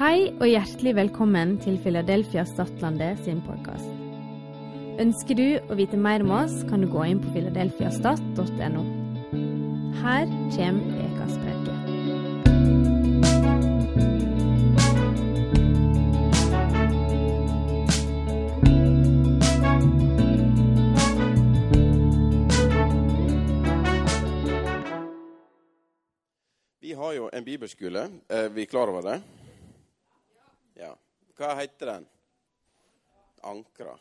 Hei og hjertelig velkommen til Philadelphia Stadlandet sin podkast. Ønsker du å vite mer om oss, kan du gå inn på filadelfiastat.no. Her kommer ukas. Vi har jo en bibelskole. Er vi klar over det? Ja. Hva heter den? Ankra.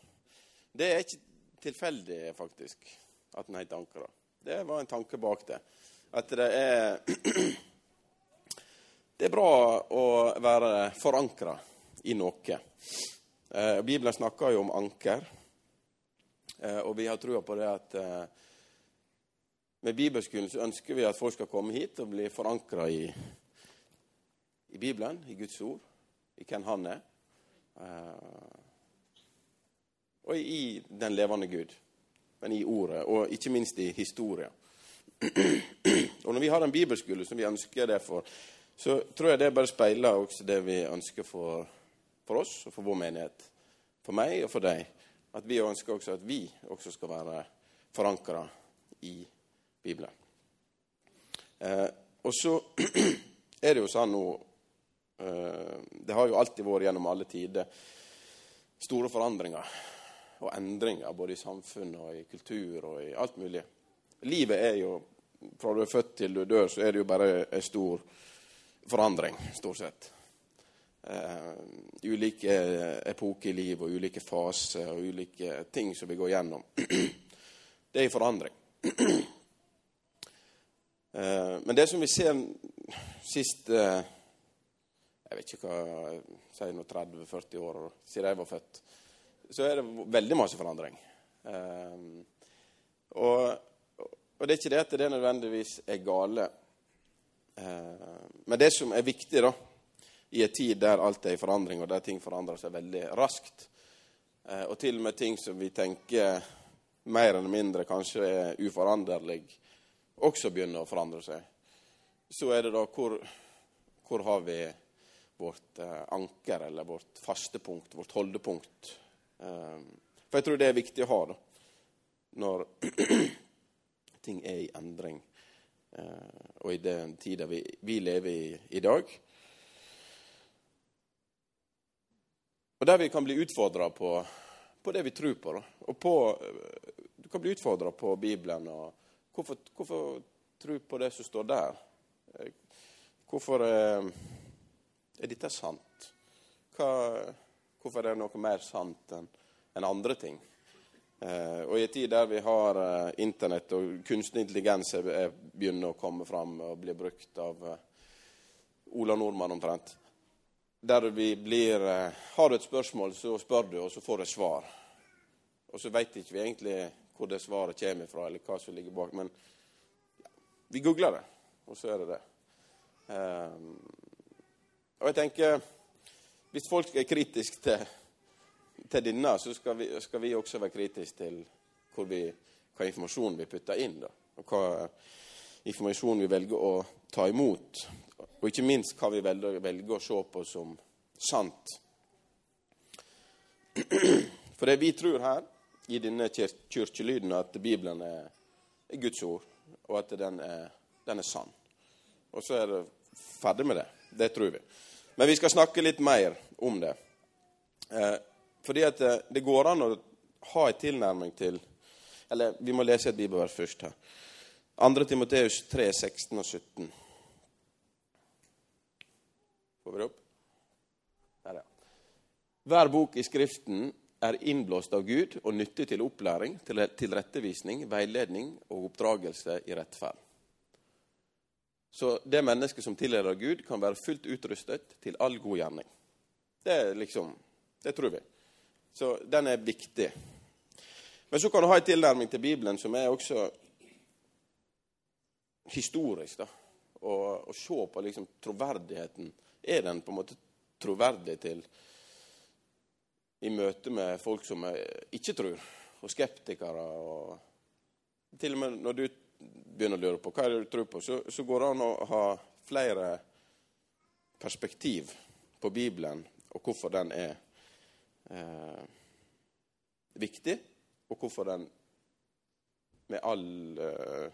Det er ikke tilfeldig, faktisk, at den heter Ankra. Det var en tanke bak det. At det er Det er bra å være forankra i noe. Eh, Bibelen snakker jo om anker, eh, og vi har trua på det at eh, med bibelskolen så ønsker vi at folk skal komme hit og bli forankra i, i Bibelen, i Guds ord, i hvem han er. Eh, og i den levende Gud. Men i ordet, og ikke minst i historia. og når vi har en bibelskole som vi ønsker det for, så tror jeg det bare speiler også det vi ønsker for, for oss og for vår menighet. For meg og for deg. At vi ønsker også at vi også skal være forankra i Bibelen. Eh, og så er det jo sånn nå Det har jo alltid vært gjennom alle tider store forandringer og endringer både i samfunn og i kultur og i alt mulig. Livet er jo Fra du er født til du dør, så er det jo bare en stor forandring, stort sett. Eh, ulike epoker i livet og ulike faser og ulike ting som vi går gjennom. det er i forandring. Eh, men det som vi ser sist eh, Jeg vet ikke hva Si nå 30-40 år siden jeg var født, så er det veldig masse forandring. Um, og, og det er ikke det at det nødvendigvis er gale. Men det som er viktig da, i en tid der alt er i forandring, og der ting forandrer seg veldig raskt, og til og med ting som vi tenker mer eller mindre kanskje er uforanderlig, også begynner å forandre seg, så er det da hvor, hvor har vi vårt eh, anker, eller vårt faste punkt, vårt holdepunkt. Um, for jeg tror det er viktig å ha da, når ting er i endring, uh, og i den tida vi, vi lever i i dag. Og der vi kan bli utfordra på, på det vi tror på. Da. Og på, du kan bli utfordra på Bibelen. og Hvorfor, hvorfor tro på det som står der? Hvorfor eh, er dette sant? Hva, hvorfor er det noe mer sant enn en andre ting? Eh, og I en tid der vi har eh, Internett og kunstig intelligens er, er begynner å komme fram og bli brukt av eh, Ola Nordmann omtrent Der vi blir eh, Har du et spørsmål, så spør du, og så får du et svar. Og så veit ikke vi egentlig hvor det svaret kommer fra, eller hva som ligger bak. Men vi googler det, og så er det det. Um, og jeg tenker Hvis folk er kritiske til, til denne, så skal vi, skal vi, også være kritiske til vi, hva informasjon vi putter inn. Da, og hva informasjon vi velger å ta imot. Og ikke minst hva vi velger, velger å se på som sant. For det vi tror her, i denne kirkelyden at Bibelen er, er, Guds ord, og at den er, den er, sann. Og så er det ferdig med det. Det tror vi. Men vi skal snakke litt mer om det. Eh, fordi at det, det, går an å ha en tilnærming til Eller vi må lese et bibelvers først her. 2. Timoteus 3, 16 og 17. Får vi det opp? Der, ja. Hver bok i Skriften er innblåst av Gud og nyttig til opplæring, til tilrettevisning, veiledning og oppdragelse i rettferd. Så det mennesket som tilhører Gud, kan være fullt utrustet til all god gjerning. Det liksom Det tror vi. Så den er viktig. Men så kan du ha en tilnærming til Bibelen som er også historisk. da, og se på liksom troverdigheten. Er den på en måte troverdig til i møte med folk som ikke tror, og skeptikere. og Til og med når du begynner å lure på hva er det du tror på, så, så går det an å ha flere perspektiv på Bibelen, og hvorfor den er eh, viktig, og hvorfor den med all, eh,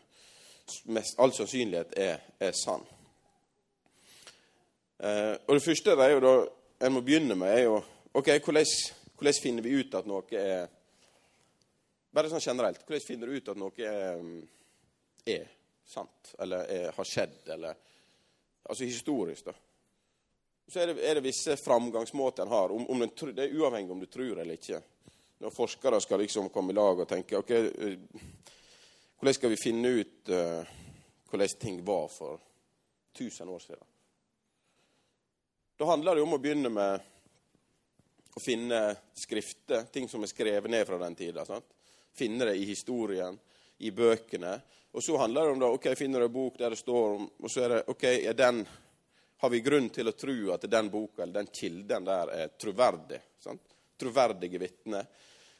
mest, all sannsynlighet er, er sann. Eh, og Det første det er jo da, en må begynne med, er jo ok, hvordan, hvordan finner vi ut at noe er Bare sånn generelt. Hvordan finner du ut at noe er, er sant, eller er, har skjedd, eller Altså historisk, da. Så er det, er det visse framgangsmåter en har. Om, om den, det er uavhengig om du tror eller ikke. Når forskere skal liksom komme i lag og tenke ok, hvordan skal vi finne ut uh, hvordan ting var for 1000 år siden? Da handler det om å begynne med å finne skrifter, ting som er skrevet ned fra den tida. Finne det i historien, i bøkene. Og så handler det om da, ok, finner du en bok der det står om Og så er det ok, er den, har vi grunn til å tro at den boka eller den kilden der er troverdig? Sant? Troverdige vitner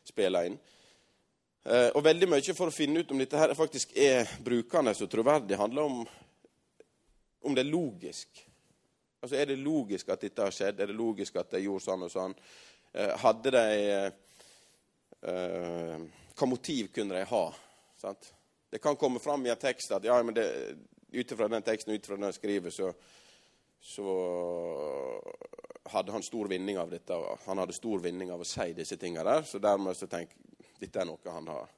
spiller inn. Eh, og veldig mye for å finne ut om dette her faktisk er brukende og troverdig, handler om om det er logisk. Altså, Er det logisk at dette har skjedd? Er det logisk at de gjorde sånn og sånn? Eh, hadde de eh, Hva motiv kunne de ha? Sant? Det kan komme fram i en tekst at ja, ut ifra den teksten ut fra den skriver, så, så hadde han stor vinning av dette. Han hadde stor vinning av å si disse tingene der, så dermed så tenk, dette er noe han har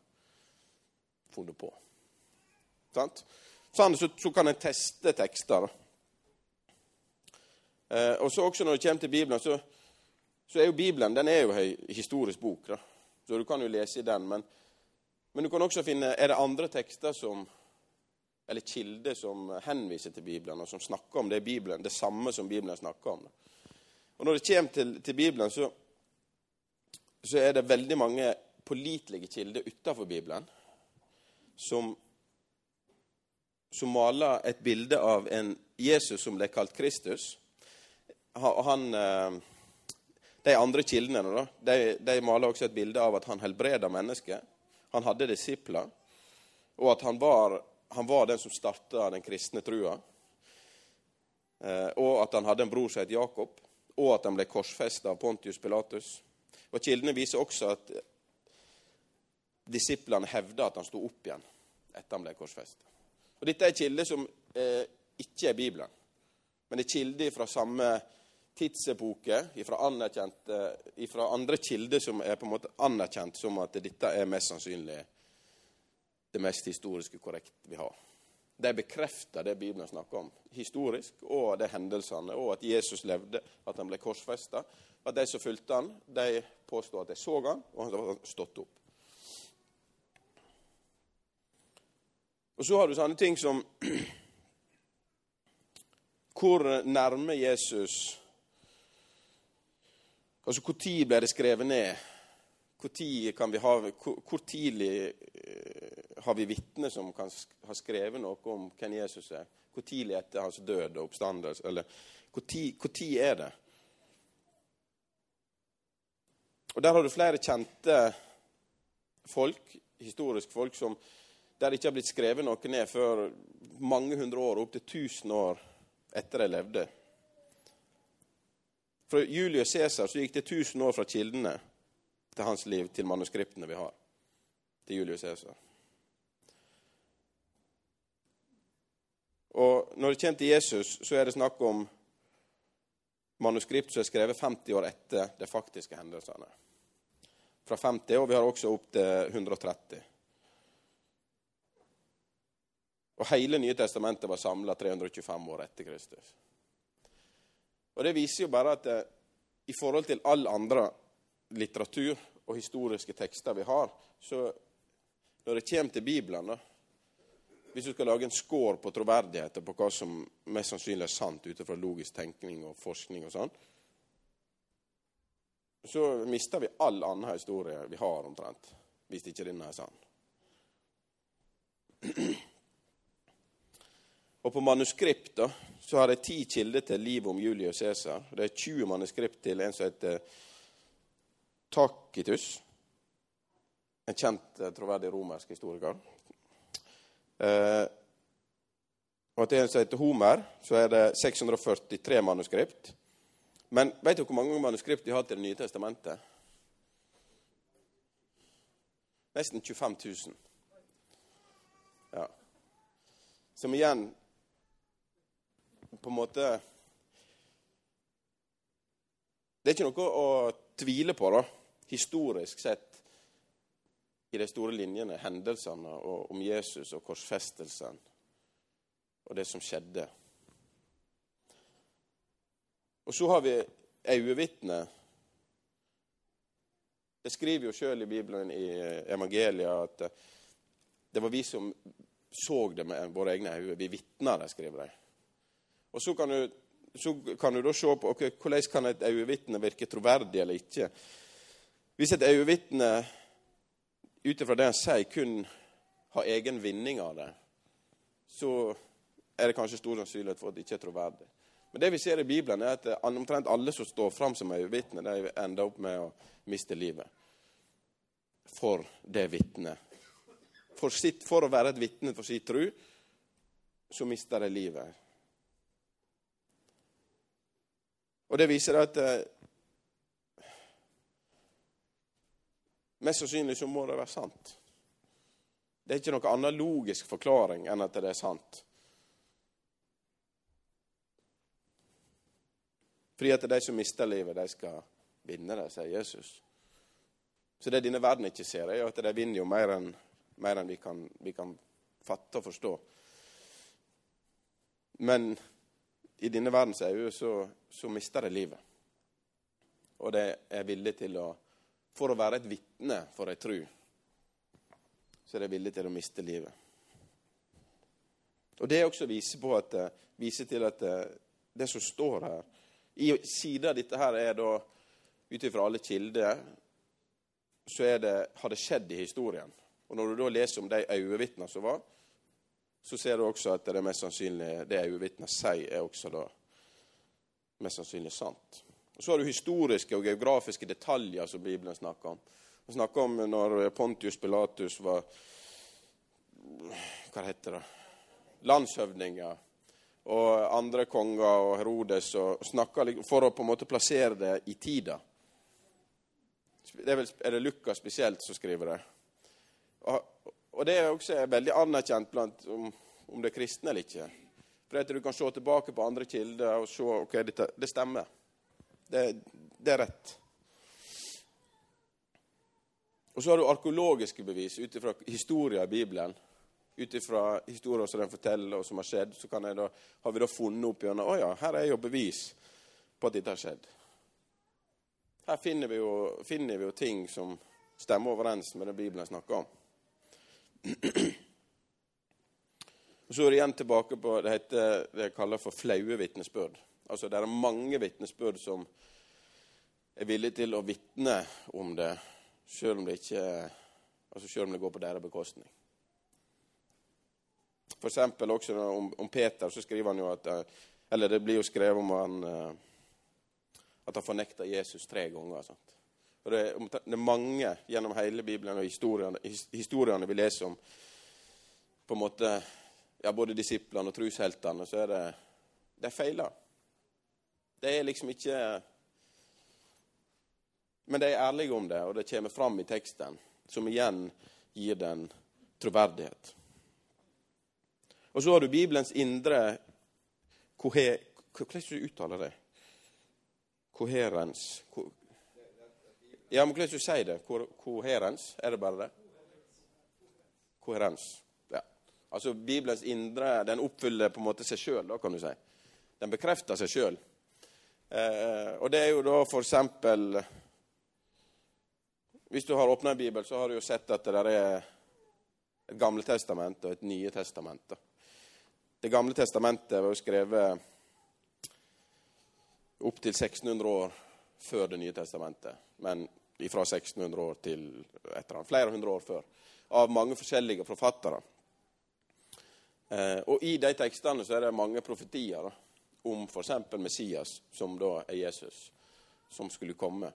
funnet på. Sant? Sånn, så, så kan en teste tekster. Eh, og så også Når det kommer til Bibelen, så, så er jo Bibelen den er jo en historisk bok. Da. Så du kan jo lese i den. Men, men, du kan også finne Er det andre tekster som eller kilder som henviser til Bibelen, og som snakker om det, Bibelen, det samme som Bibelen snakker om. Og Når det kommer til, til Bibelen, så, så, er det veldig mange pålitelige kilder utenfor Bibelen som, som maler et bilde av en Jesus som ble kalt Kristus han, eh, De andre kildene da, de, de, maler også et bilde av at han helbreder mennesker. Han hadde disipler. Og at han var, han var den som starta den kristne trua. Eh, og at han hadde en bror som het Jakob. Og at han ble korsfesta av Pontius Pilatus. Og Kildene viser også at disiplene hevda at han sto opp igjen etter han ble korsfesta. Dette er kilder som eh, ikke er Bibelen, men det er kilder fra samme tidsepoke fra, andre kilder som er på en måte anerkjent som at dette er mest sannsynlig det mest historiske korrekt vi har. De bekrefter det Bibelen snakker om historisk, og de hendelsene, og at Jesus levde, at han ble korsfesta. At de som fulgte han, de påstår at de så han, og han har stått opp. Og så har du sånne ting som Hvor nærme Jesus Altså, Når ble det skrevet ned? Hvor, ha, hvor, tidlig eh, har vi vitner som kan ha skrevet noe om hvem Jesus er? Hvor tidlig etter hans død og oppstandelse? Eller hvor tid, er det? Og Der har du flere kjente folk, historiske folk, som, der ikke har blitt skrevet noe ned før mange hundre år, opptil 1000 år etter de levde. Fra Julius Cæsar gikk det 1000 år fra kildene til hans liv til manuskriptene vi har til Julius Cæsar. Og når det kommer til Jesus, så er det snakk om manuskript som er skrevet 50 år etter de faktiske hendelsene. Fra 50, og vi har også opp til 130. Og hele Nye testamentet var samla 325 år etter Kristus. Og Det viser jo bare at eh, i forhold til all andre litteratur og historiske tekster vi har, så når det kommer til Bibelen Hvis du skal lage en score på troverdigheten på hva som mest sannsynlig er sant ut fra logisk tenkning og forskning og sånn, så mister vi all annen historie vi har omtrent, hvis ikke denne er sann. Og på manuskript da, så har jeg ti kilder til livet om Julius Cæsar. Det er 20 manuskript til en som heter Tacitus. En kjent, eh, troverdig romersk historiker. Eh, og til en som heter Homer, så er det 643 manuskript. Men vet du hvor mange manuskript de har til Det nye testamentet? Nesten 25 000. Ja. Som igjen på en måte Det er ikke noe å tvile på, da, historisk sett, i de store linjene, hendelsene og om Jesus og korsfestelsen og det som skjedde. Og så har vi øyevitnet. Det skriver jo sjøl i Bibelen i evangeliet at det var vi som så det med våre egne øyne. Vi vitna skriver de. Og så kan du, så kan du da se på okay, hvordan kan et øyevitne virke troverdig eller ikke. Hvis et øyevitne ut ifra det han sier, kun har egen vinning av det, så er det kanskje stor sannsynlighet for at det ikke er troverdig. Men det vi ser i Bibelen, er at omtrent alle som står fram som øyevitner, de ender opp med å miste livet for det vitnet. For, for, å være et vitne for sin tro, så mister de livet. Og det viser at eh, Mest sannsynlig så må det være sant. Det er ikke noen annen logisk forklaring enn at det er sant. Fordi at de som mister livet, de skal vinne det, sier Jesus. Så det denne verden ikke ser, er at de vinner jo mer enn, mer enn vi, kan, vi, kan, fatte og forstå. Men i denne verdens øyne så, så mister de livet. Og de er villige til å For å være et vitne for ei tru, så er de villige til å miste livet. Og Det også viser, på at, viser til at det som står her I sida av dette her er da, ut ifra alle kilder, så det, har det skjedd i historien. Og Når du da leser om de øyevitnene som var, så ser du også at det er mest sannsynlig, det uvitnet sier, er også da mest sannsynlig sant. Og Så har du historiske og geografiske detaljer som Bibelen snakker om. Han snakker om når Pontius Pilatus var Hva heter det Landshøvdinger og andre konger og Herodes og snakker for å på en måte plassere det i tida. Det er, vel, er det Lukas spesielt som skriver det. Og, og det er også veldig anerkjent blant om, om det er kristne eller ikke. For at du kan se tilbake på andre kilder og se ok, det, det stemmer. Det, det er rett. Og så har du arkeologiske bevis ut ifra historia i Bibelen. Ut ifra historia som den forteller, og som har skjedd, så da, har vi da funnet opp gjennom Å ja, her er jo bevis på at dette har skjedd. Her finner vi jo, finner vi jo ting som stemmer overens med det Bibelen snakker om. Og Så er det igjen tilbake på det heter det jeg kaller for flaue vitnesbyrd. Altså, det er mange vitnesbyrd som er villige til å vitne om det, selv om altså selv om det går på deres bekostning. For eksempel også om, om, Peter, så skriver han jo at Eller det blir jo skrevet om han at han fornekta Jesus tre ganger. Sant? Og det, er mange gjennom hele Bibelen og historiene, historiene vi leser om på en måte, ja, både disiplene og trusheltene, så er det De feiler. Det er liksom ikke Men de er ærlige om det, og det kommer fram i teksten, som igjen gir den troverdighet. Og så har du Bibelens indre kohe, Hvordan uttaler du det? Koherens ja, men hvordan du sier det? Koherens? Er det bare det? Koherens. Ja. Altså Bibelens indre den oppfyller på en måte seg sjøl, kan du si. Den bekrefter seg sjøl. Eh, og det er jo da for eksempel Hvis du har åpna en bibel, så har du jo sett at det er et Gamle testament og et Nye testament. Det Gamle testamentet var jo skrevet opptil 1600 år før Det nye testamentet. Men fra 1600 år til etter flere hundre år før. Av mange forskjellige forfattere. Eh, og i de tekstene så er det mange profetier da, om f.eks. Messias, som da er Jesus, som skulle komme.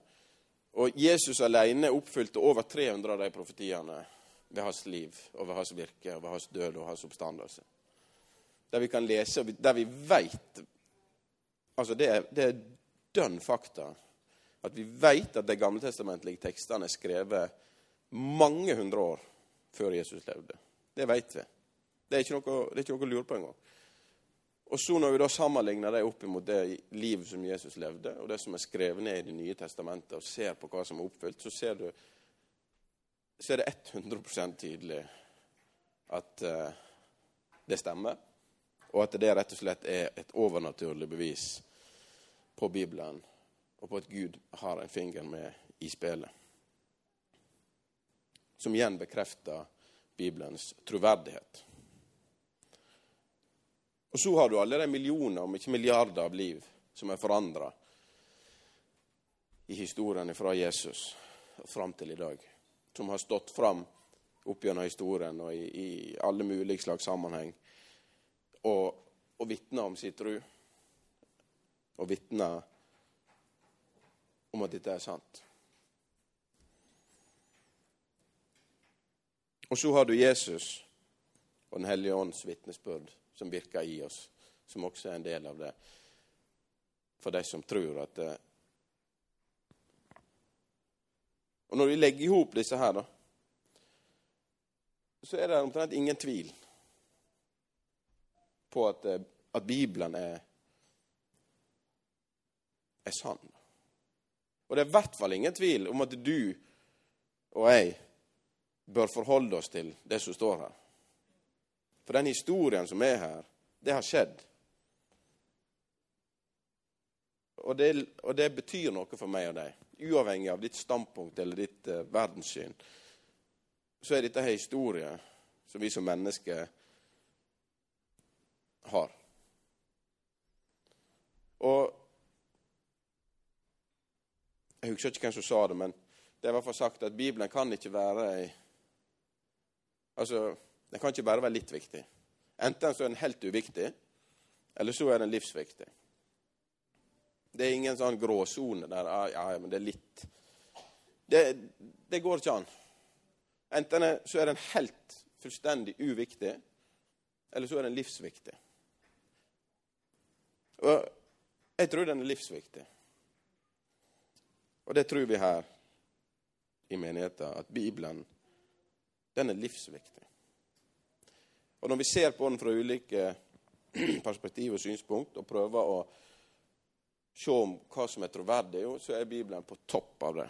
Og Jesus alene oppfylte over 300 av de profetiene ved hans liv og ved hans virke og ved hans død og hans oppstandelse. Der vi kan lese, der vi veit Altså, det er, det er dønn fakta at vi vet at de gammeltestamentlige tekstene er skrevet mange hundre år før Jesus levde. Det vet vi. Det er ikke noe, er ikke noe å lure på engang. Og så Når vi da sammenligner det opp mot det livet som Jesus levde, og det som er skrevet ned i Det nye testamentet, og ser på hva som er oppfylt, så ser du så er det 100 tydelig at uh, det stemmer, og at det rett og slett er et overnaturlig bevis på Bibelen, og på at Gud har en finger med i spillet. Som igjen bekrefter Bibelens troverdighet. Og så har du alle de millioner, om ikke milliarder, av liv som er forandra i historien fra Jesus fram til i dag. Som har stått fram opp gjennom historien og i, i alle mulige slags sammenheng. Og, og vitna om sin tro. Og vitner om at dette er sant. Og så har du Jesus og Den hellige ånds vitnesbyrd som virker i oss, som også er en del av det. For de som tror at det Og når vi legger i hop disse her, da, så er det omtrent ingen tvil på at, eh, at Bibelen er, er sann. Og det er i hvert fall ingen tvil om at du og jeg bør forholde oss til det som står her. For den historien som er her, det har skjedd. Og det, og det betyr noe for meg og deg. Uavhengig av ditt standpunkt eller ditt uh, verdenssyn, så er dette historie som vi som mennesker har. Og Jeg husker ikke hvem som sa det, men det er i hvert fall sagt at Bibelen kan ikke være Altså, den kan ikke bare være litt viktig. Enten så er den helt uviktig, eller så er den livsviktig. Det er ingen sånn gråsone der ah, ja, ja, men det er litt Det, det går ikke an. Enten så er den helt fullstendig uviktig, eller så er den livsviktig. Og jeg tror den er livsviktig. Og det tror vi her i menigheten, at Bibelen, den er livsviktig. Og når vi ser på den fra ulike perspektiv og synspunkt og prøver å se om hva som er troverdig, så er Bibelen på topp av det.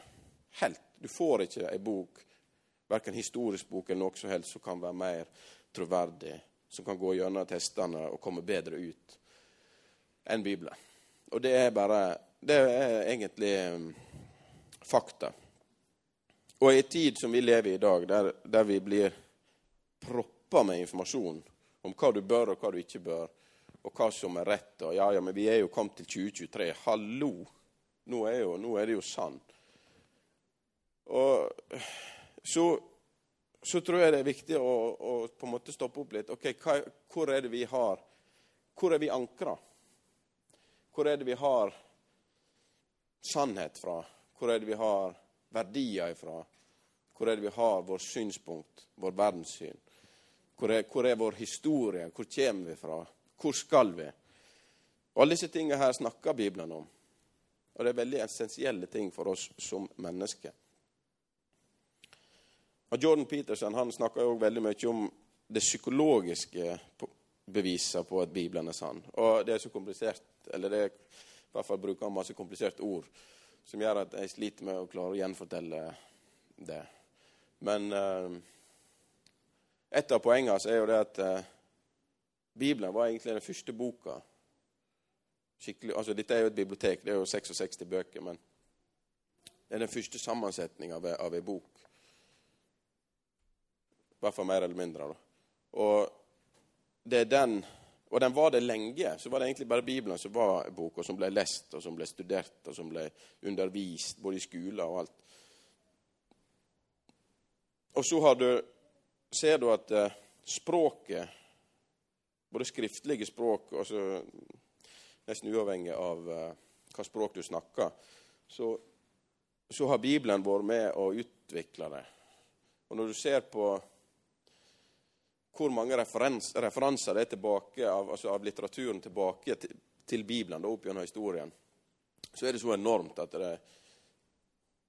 Helt. Du får ikke ei bok, verken historisk bok eller noe som helst, som kan være mer troverdig, som kan gå gjennom testene og komme bedre ut enn Bibelen. Og det er bare Det er egentlig fakta. Og i en tid som vi lever i i dag, der, der vi blir proppa med informasjon om hva du bør og hva du ikke bør, og hva som er rett. Og ja, ja, men vi er jo kommet til 2023. Hallo! Nå er, jo, nå er det jo sann. Og så, så, tror jeg det er viktig å, å, på en måte stoppe opp litt. Ok, hva, Hvor er det vi har Hvor er vi ankra? Hvor er det vi har sannhet fra? Hvor er det vi har verdier ifra? Hvor er det vi har vår synspunkt, vår verdenssyn? Hvor er, hvor er, vår historie? Hvor kommer vi fra? Hvor skal vi? Og Alle disse tingene her snakker Bibelen om. Og det er veldig essensielle ting for oss som mennesker. Og Jordan Peterson han snakker jo veldig mye om det psykologiske beviset på at Bibelen er sann. Og det er så komplisert, eller det er, i hvert fall bruker han masse kompliserte ord som gjør at jeg sliter med å klare å gjenfortelle det. Men uh, et av poengene er jo det at eh, Bibelen var egentlig den første boka altså Dette er jo et bibliotek, det er jo 66 bøker, men det er den første sammensetninga av ei bok. I hvert fall mer eller mindre. Da. Og det er den og den var det lenge. Så var det egentlig bare Bibelen som var boka som ble lest, og som ble studert, og som ble undervist, både i skoler og alt. Og så du ser du at eh, språket, både skriftlige språk altså Nesten uavhengig av eh, hva språk du snakker, så, så har Bibelen vært med å utvikle det. Og når du ser på hvor mange referans, referanser det er tilbake av, altså av litteraturen tilbake til, til Bibelen da, opp gjennom historien, så er det så enormt at det,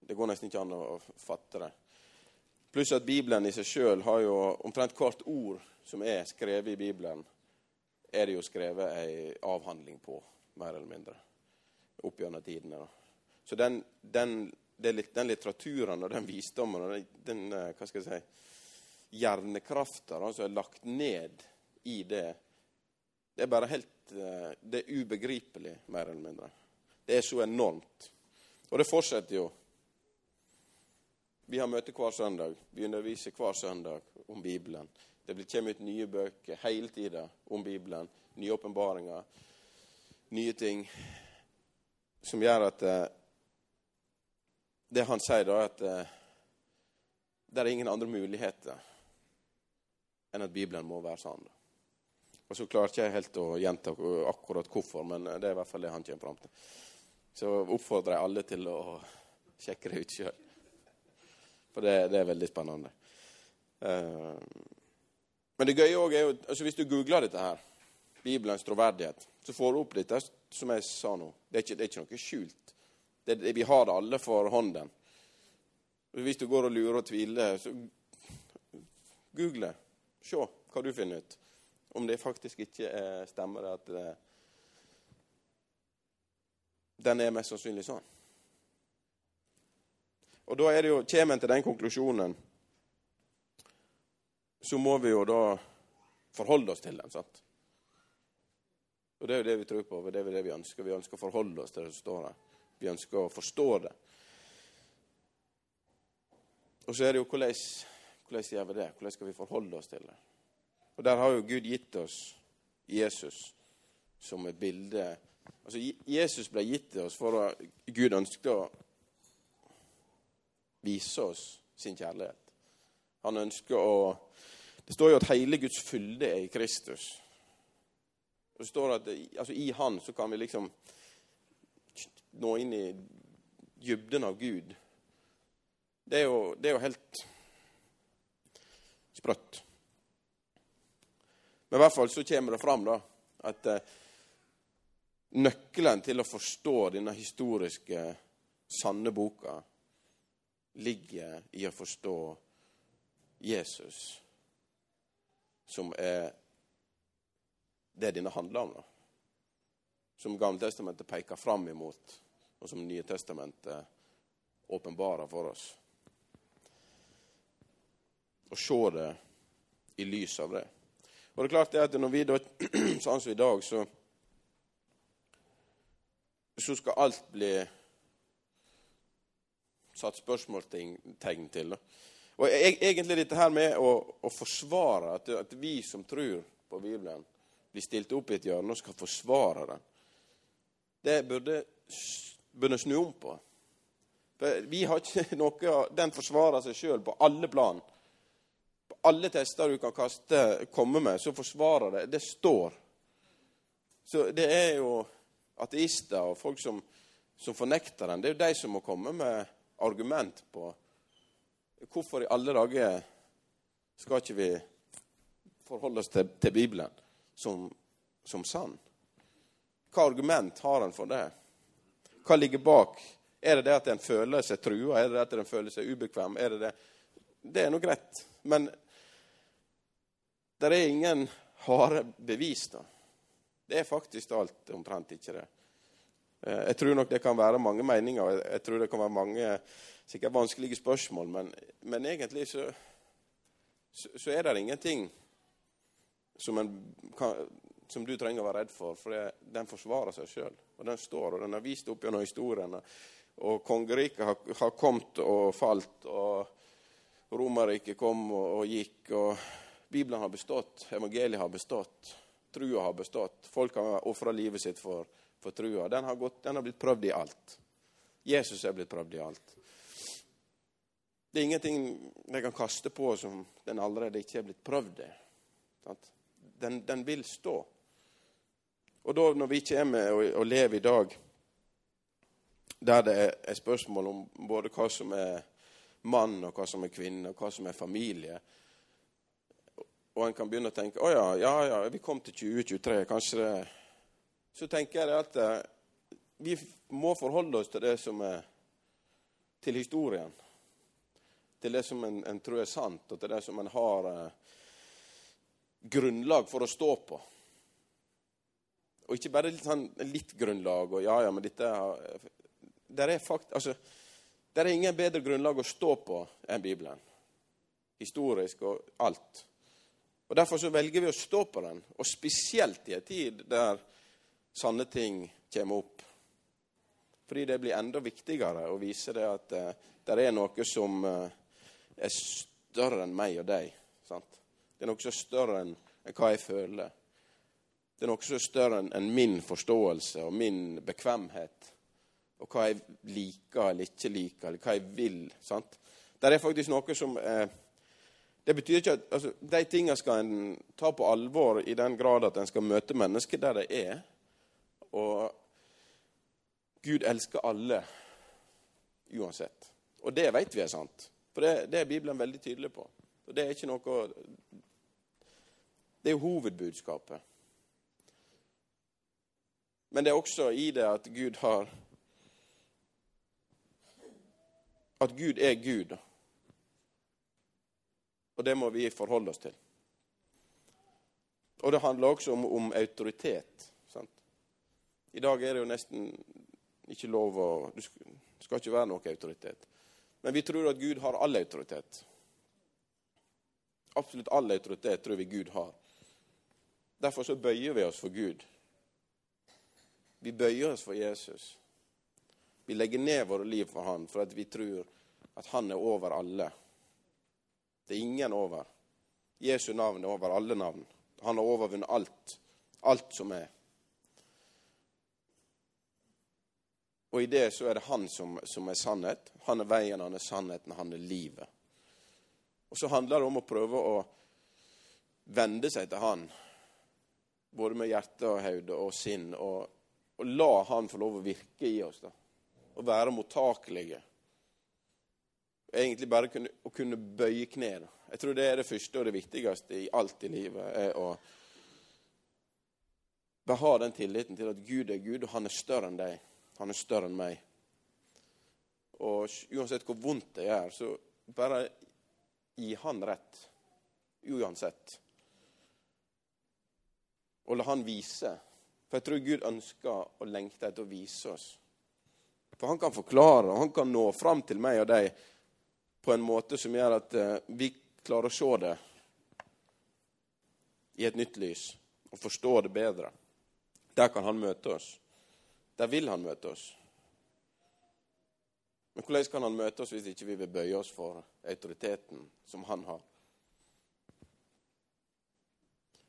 det går nesten ikke an å fatte det. Pluss at Bibelen i seg sjøl har jo omtrent hvert ord som er skrevet i Bibelen, er det jo skrevet ei avhandling på, mer eller mindre. Opp gjennom tidene. Så den, den, den, litteraturen og den visdommen og den, den eh, hva skal jeg si, hjernekrafta som er lagt ned i det, det er bare helt eh, Det er ubegripelig, mer eller mindre. Det er så enormt. Og det fortsetter jo vi har møte hver søndag. Vi underviser hver søndag om Bibelen. Det kommer ut nye bøker hele tida om Bibelen. Nye åpenbaringer, nye ting som gjør at eh, Det han sier, da, at eh, det er ingen andre muligheter enn at Bibelen må være sann. Og Så klarer ikke jeg helt å gjenta akkurat hvorfor, men det er i hvert fall det han kommer fram til. Så oppfordrer jeg alle til å sjekke det ut sjøl. For det, det er veldig spennende. Uh, men det gøye òg er jo altså Hvis du googler dette her, Bibelens troverdighet, så får du opp dette som jeg sa nå. Det er ikke, det er ikke noe skjult. Det, det, vi har det alle for hånden. Hvis du går og lurer og tviler, så google. Se hva du finner ut. Om det faktisk ikke er, stemmer at det, den er mest sannsynlig sånn. Og da er det jo, kommer en til den konklusjonen, så må vi jo da forholde oss til den. sant? Og Det er jo det vi tror på, og det er jo det vi ønsker. Vi ønsker å forholde oss til det som står her. Vi ønsker å forstå det. Og så er det jo hvordan, hvordan gjør vi det? Hvordan skal vi forholde oss til det? Og Der har jo Gud gitt oss Jesus som et bilde Altså, Jesus ble gitt til oss for at Gud ønsket å vise oss sin kjærlighet. Han ønsker å Det står jo at hele Guds fylde er i Kristus. Det står at altså, I Han så kan vi liksom nå inn i dybden av Gud. Det er jo, det er jo helt sprøtt. Men i hvert fall så kommer det fram da, at eh, nøkkelen til å forstå denne historiske, sanne boka ligger i å forstå Jesus, som er det denne handler om. da. Som Gammeltestamentet peker fram imot, og som Nye Testamentet åpenbarer for oss. Og se det i lys av det. Og det er klart det at når vi da, sånn som i dag, så, så skal alt bli satt spørsmålstegn til. Og e-, Egentlig dette her med å, å forsvare at, at, vi som tror på Bibelen, blir stilt opp i et hjørne og skal forsvare den, det burde, burde snu om på. For vi har ikke noe Den forsvarer seg sjøl på alle plan. Alle tester du kan kaste, komme med, så forsvarer det. Det står. Så det er jo ateister og folk som, som fornekter den. Det er jo de som må komme med argument på hvorfor i alle dager skal ikke vi forholde oss til, til Bibelen som, som, sann? Hva argument har en for det? Hva ligger bak? Er det det at en føler seg trua? Er det det at en føler seg ubekvem? Er det det? Det er nå greit. Men det er ingen harde bevis, da. Det er faktisk alt omtrent ikke det. Eh, jeg tror nok det kan være mange meninger, jeg tror det kan være mange sikkert vanskelige spørsmål, men, men egentlig så, så, er det ingenting som, kan, som, du trenger å være redd for, for det, den forsvarer seg sjøl. Og den står, og den har vist opp gjennom historiene. Og kongeriket har, har, kommet og falt, og Romerriket kom og, og gikk. og Bibelen har bestått, evangeliet har bestått, trua har bestått. Folk har ofra livet sitt for for trua. Den har, gått, den har blitt prøvd i alt. Jesus er blitt prøvd i alt. Det er ingenting de kan kaste på som den allerede ikke er blitt prøvd i. Den, den, vil stå. Og da når vi kommer og, og lever i dag der det er, spørsmål om både hva som er mann, og hva som er kvinne, og hva som er familie Og en kan begynne å tenke å ja, ja, ja, vi kom til 2023, kanskje det så tenker jeg at eh, vi må forholde oss til det som er til historien. Til det som en, en tror er sant, og til det som en har eh, grunnlag for å stå på. Og ikke bare litt, sånn, litt grunnlag og ja, ja, men dette er, der er fakt, altså, der er ingen bedre grunnlag å stå på enn Bibelen. Historisk og alt. Og Derfor så velger vi å stå på den, og spesielt i en tid der sanne ting kommer opp. Fordi det blir enda viktigere å vise det at eh, det er noe som eh, er større enn meg og deg. Sant? Det er noe som er større enn, hva jeg føler. Det er noe som er større enn, min forståelse og min bekvemhet. Og hva jeg liker eller ikke liker, eller hva jeg vil. Sant? Det er faktisk noe som uh, det betyr ikke at altså, De tingene skal en ta på alvor i den grad at en skal møte mennesker der de er. Og Gud elsker alle uansett. Og det vet vi er sant. For det, det, er Bibelen veldig tydelig på. Og Det er ikke noe Det er hovedbudskapet. Men det er også i det at Gud har At Gud er Gud. Og det må vi forholde oss til. Og det handler også om, om autoritet. Sant? I dag er det jo nesten ikke lov å Du skal ikke være noe autoritet. Men vi tror at Gud har all autoritet. Absolutt all autoritet tror vi Gud har. Derfor så bøyer vi oss for Gud. Vi bøyer oss for Jesus. Vi legger ned våre liv for Han for at vi tror at Han er over alle. Det er ingen over. Jesu navn er over alle navn. Han har overvunnet alt. Alt som er. Og i det så er det han som, som, er sannhet. Han er veien, han er sannheten, han er livet. Og så handler det om å prøve å vende seg til han, både med hjerte og hode og sinn, og, og, la han få lov å virke i oss. da. Og være mottakelige. Egentlig bare kunne, å kunne bøye kne. Jeg tror det er det første og det viktigste i alt i livet. er å bare den tilliten til at Gud er Gud, og han er større enn deg. Han er større enn meg. Og uansett hvor vondt det gjør, så bare gi han rett. Uansett. Og la han vise. For jeg tror Gud ønsker og lengter etter å vise oss. For han kan forklare, og han kan nå fram til meg og deg på en måte som gjør at uh, vi klarer å se det i et nytt lys og forstå det bedre. Der kan han møte oss. Der vil han møte oss. Men hvordan kan han møte oss hvis ikke vi vil bøye oss for autoriteten som han har?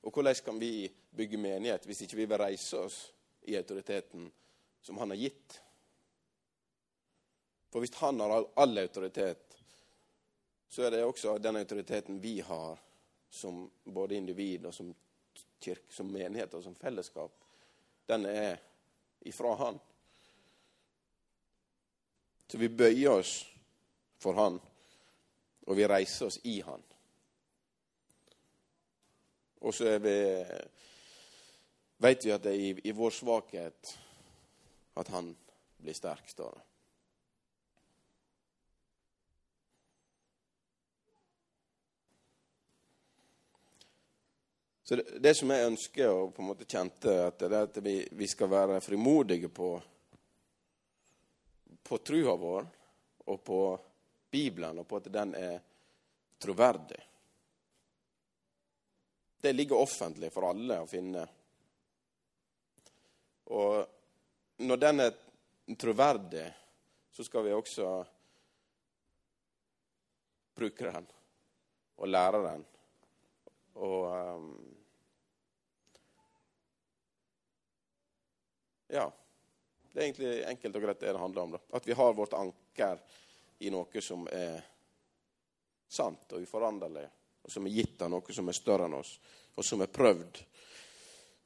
Og hvordan kan vi bygge menighet hvis ikke vi vil reise oss i autoriteten som han har gitt? For hvis han har all autoritet, så er det også den autoriteten vi har som både individ og som kirke, som menighet og som fellesskap. Den er ifra Han. Så vi bøyer oss for Han, og vi reiser oss i Han. Og så vet vi at det er i, i vår svakhet at Han blir sterk, står det. Så det, det, som jeg ønsker og på en måte kjente, at det er at vi, vi skal være frimodige på, på trua vår og på Bibelen, og på at den er troverdig. Det ligger offentlig for alle å finne. Og når den er troverdig, så skal vi også bruke den og lære den. Og um, Ja. Det er egentlig enkelt og greit det det handler om. Da. At vi har vårt anker i noe som er sant og uforanderlig, og som er gitt av noe som er større enn oss, og som er prøvd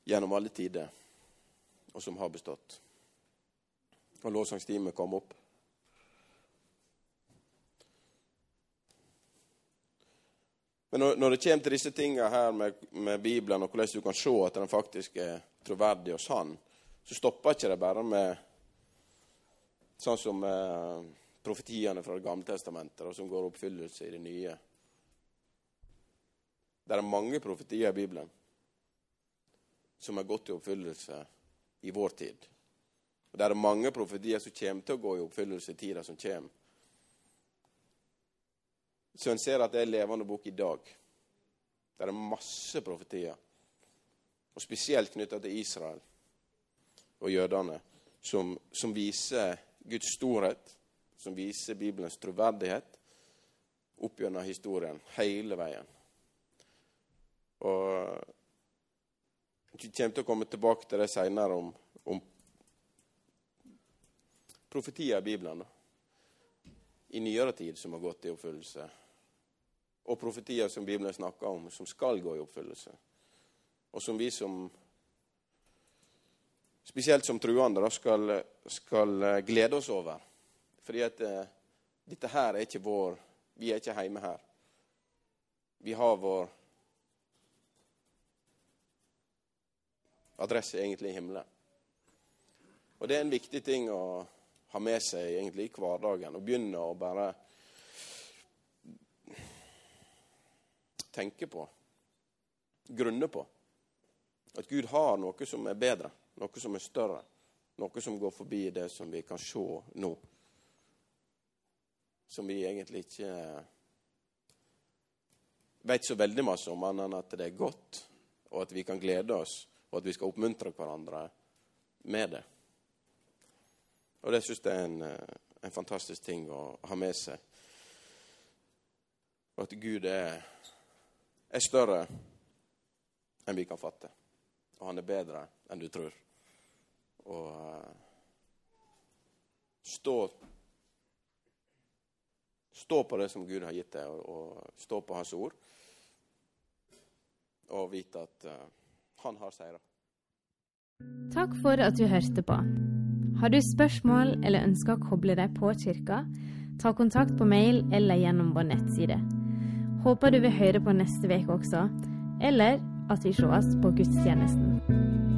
gjennom alle tider, og som har bestått. Og lovsangstimen kom opp. Men når, når, det kommer til disse tingene her med, med Bibelen, og hvordan du kan se at den faktisk er troverdig og sann, så stopper ikke det bare med Sånn som eh, profetiene fra Det gamle testamentet, og som går oppfyllelse i det nye. Det er mange profetier i Bibelen som har gått i oppfyllelse i vår tid. Og Det er mange profetier som kommer til å gå i oppfyllelse i tida som kommer. Så en ser at det er en levende bok i dag. Det er masse profetier, og spesielt knytta til Israel og jødene, som, som viser Guds storhet, som viser Bibelens troverdighet opp gjennom historien hele veien. Og Vi kommer til å komme tilbake til det seinere om, om profetier i Bibelen da. i nyere tid som har gått i oppfyllelse. Og profetier som Bibelen snakker om, som skal gå i oppfyllelse. Og som vi som spesielt som truende, skal, skal glede oss over. Fordi at eh, dette her er ikke vår Vi er ikke hjemme her. Vi har vår adresse egentlig i himmelen. Og det er en viktig ting å ha med seg egentlig i hverdagen. Å begynne å bare tenke på, grunne på, at Gud har noe som er bedre, noe som er større, noe som går forbi det som vi kan se nå. Som vi egentlig ikke vet så veldig masse om, annet enn at det er godt, og at vi kan glede oss, og at vi skal oppmuntre hverandre med det. Og det syns jeg er en, en, fantastisk ting å ha med seg. Og at Gud er, er større enn vi kan fatte. Og han er bedre enn du tror. Og uh, stå Stå på det som Gud har gitt deg, og, og stå på Hans ord. Og vite at uh, han har seira. Takk for at du hørte på. Har du spørsmål eller ønsker å koble deg på kirka, ta kontakt på mail eller gjennom vår nettside. Håper du vil høre på neste uke også, eller at vi sees på gudstjenesten.